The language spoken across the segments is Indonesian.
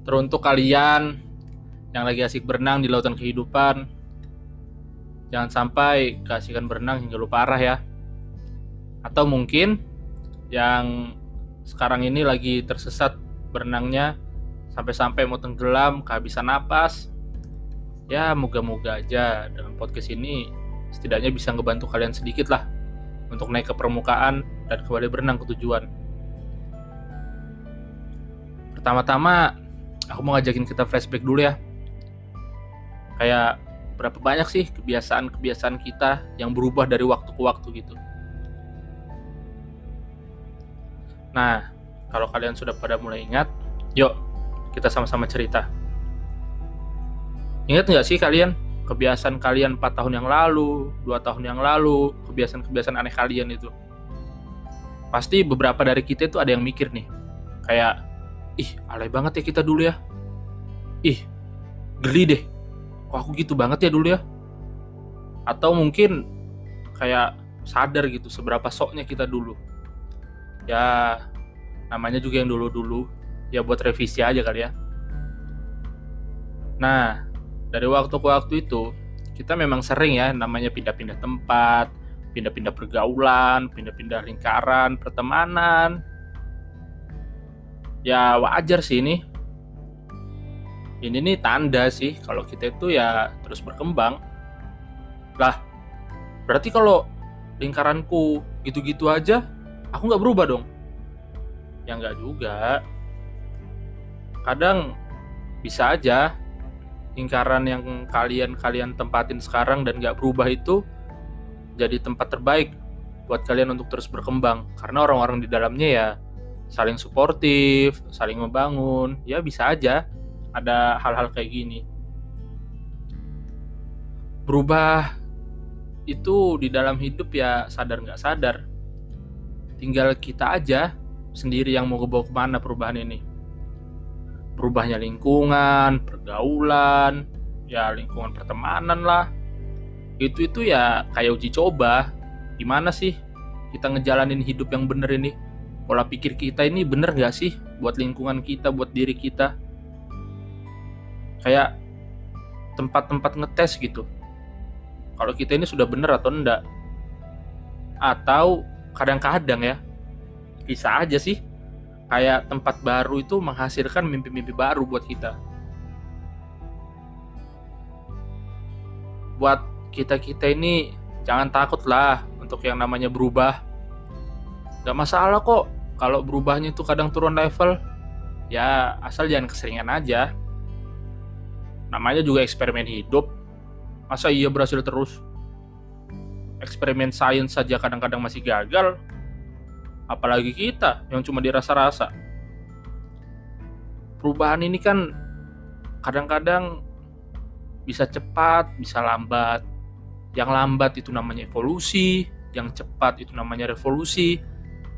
Teruntuk kalian yang lagi asik berenang di lautan kehidupan, jangan sampai keasikan berenang hingga lupa arah ya. Atau mungkin yang sekarang ini lagi tersesat berenangnya sampai-sampai mau tenggelam, kehabisan napas. Ya, moga-moga aja dengan podcast ini setidaknya bisa ngebantu kalian sedikit lah untuk naik ke permukaan dan kembali berenang ke tujuan. Pertama-tama, aku mau ngajakin kita flashback dulu ya. Kayak berapa banyak sih kebiasaan-kebiasaan kita yang berubah dari waktu ke waktu gitu. Nah, kalau kalian sudah pada mulai ingat, yuk kita sama-sama cerita. Ingat nggak sih kalian kebiasaan kalian 4 tahun yang lalu, 2 tahun yang lalu, kebiasaan-kebiasaan aneh kalian itu? Pasti beberapa dari kita itu ada yang mikir nih, kayak, ih alay banget ya kita dulu ya. Ih, geli deh, kok aku gitu banget ya dulu ya. Atau mungkin kayak sadar gitu seberapa soknya kita dulu. Ya, namanya juga yang dulu-dulu, ya buat revisi aja kali ya. Nah, dari waktu ke waktu itu kita memang sering ya namanya pindah-pindah tempat, pindah-pindah pergaulan, pindah-pindah lingkaran, pertemanan. Ya wajar sih ini. Ini nih tanda sih kalau kita itu ya terus berkembang. Lah, berarti kalau lingkaranku gitu-gitu aja, aku nggak berubah dong? Ya nggak juga. Kadang bisa aja lingkaran yang kalian kalian tempatin sekarang dan gak berubah itu jadi tempat terbaik buat kalian untuk terus berkembang karena orang-orang di dalamnya ya saling suportif, saling membangun, ya bisa aja ada hal-hal kayak gini. Berubah itu di dalam hidup ya sadar nggak sadar. Tinggal kita aja sendiri yang mau kebawa ke mana perubahan ini berubahnya lingkungan, pergaulan, ya lingkungan pertemanan lah. Itu itu ya kayak uji coba. Gimana sih kita ngejalanin hidup yang bener ini? Pola pikir kita ini bener gak sih buat lingkungan kita, buat diri kita? Kayak tempat-tempat ngetes gitu. Kalau kita ini sudah bener atau enggak? Atau kadang-kadang ya, bisa aja sih kayak tempat baru itu menghasilkan mimpi-mimpi baru buat kita. Buat kita-kita ini jangan takut lah untuk yang namanya berubah. Gak masalah kok kalau berubahnya itu kadang turun level. Ya asal jangan keseringan aja. Namanya juga eksperimen hidup. Masa iya berhasil terus? Eksperimen sains saja kadang-kadang masih gagal, apalagi kita yang cuma dirasa-rasa. Perubahan ini kan kadang-kadang bisa cepat, bisa lambat. Yang lambat itu namanya evolusi, yang cepat itu namanya revolusi.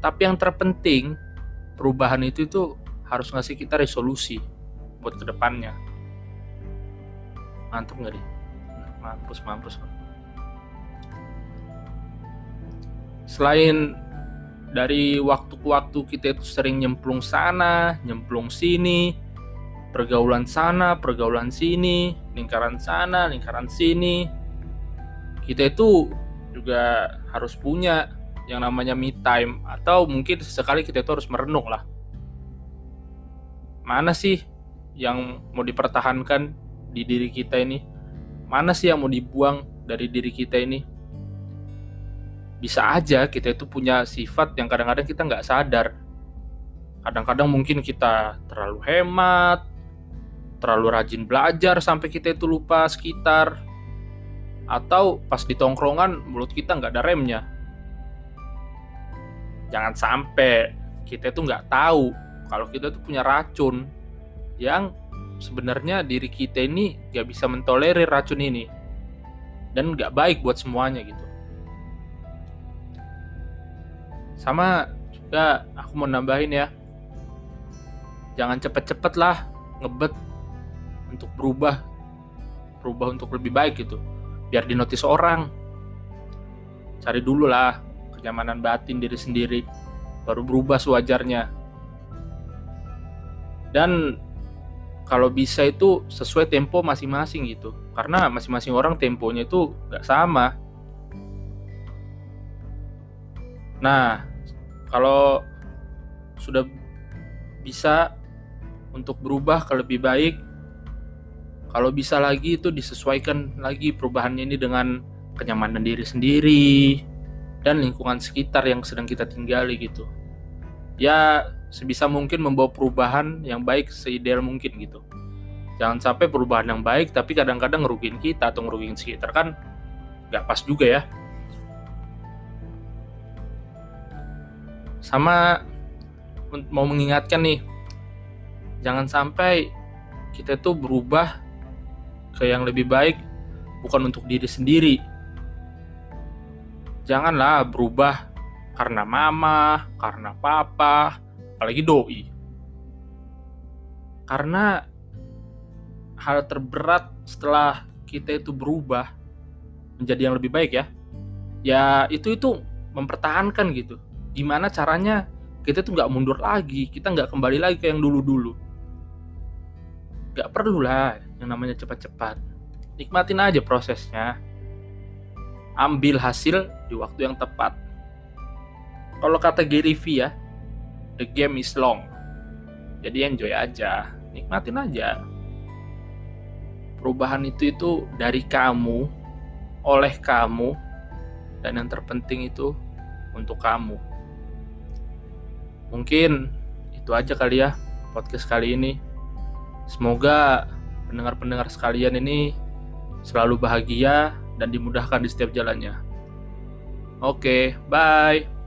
Tapi yang terpenting, perubahan itu itu harus ngasih kita resolusi buat ke depannya. Mantap nggak nih? Mampus, mampus. Selain dari waktu ke waktu kita itu sering nyemplung sana, nyemplung sini, pergaulan sana, pergaulan sini, lingkaran sana, lingkaran sini. Kita itu juga harus punya yang namanya me time atau mungkin sesekali kita itu harus merenung lah. Mana sih yang mau dipertahankan di diri kita ini? Mana sih yang mau dibuang dari diri kita ini? bisa aja kita itu punya sifat yang kadang-kadang kita nggak sadar. Kadang-kadang mungkin kita terlalu hemat, terlalu rajin belajar sampai kita itu lupa sekitar. Atau pas di tongkrongan mulut kita nggak ada remnya. Jangan sampai kita itu nggak tahu kalau kita itu punya racun yang sebenarnya diri kita ini nggak bisa mentolerir racun ini dan nggak baik buat semuanya gitu. Sama juga aku mau nambahin ya. Jangan cepet-cepet lah ngebet untuk berubah. Berubah untuk lebih baik gitu. Biar dinotis orang. Cari dulu lah kenyamanan batin diri sendiri. baru berubah sewajarnya. Dan kalau bisa itu sesuai tempo masing-masing gitu. Karena masing-masing orang temponya itu nggak sama. Nah kalau sudah bisa untuk berubah ke lebih baik kalau bisa lagi itu disesuaikan lagi perubahannya ini dengan kenyamanan diri sendiri dan lingkungan sekitar yang sedang kita tinggali gitu. Ya sebisa mungkin membawa perubahan yang baik seideal mungkin gitu. Jangan sampai perubahan yang baik tapi kadang-kadang ngerugiin kita atau ngerugiin sekitar kan nggak pas juga ya. Sama mau mengingatkan nih jangan sampai kita tuh berubah ke yang lebih baik bukan untuk diri sendiri janganlah berubah karena mama, karena papa, apalagi doi. Karena hal terberat setelah kita itu berubah menjadi yang lebih baik ya, ya itu itu mempertahankan gitu. Gimana caranya kita tuh nggak mundur lagi, kita nggak kembali lagi ke yang dulu-dulu. Gak perlu lah yang namanya cepat-cepat. Nikmatin aja prosesnya ambil hasil di waktu yang tepat. Kalau kata Gary V ya, the game is long. Jadi enjoy aja, nikmatin aja. Perubahan itu itu dari kamu, oleh kamu, dan yang terpenting itu untuk kamu. Mungkin itu aja kali ya podcast kali ini. Semoga pendengar-pendengar sekalian ini selalu bahagia dan dimudahkan di setiap jalannya. Oke, bye.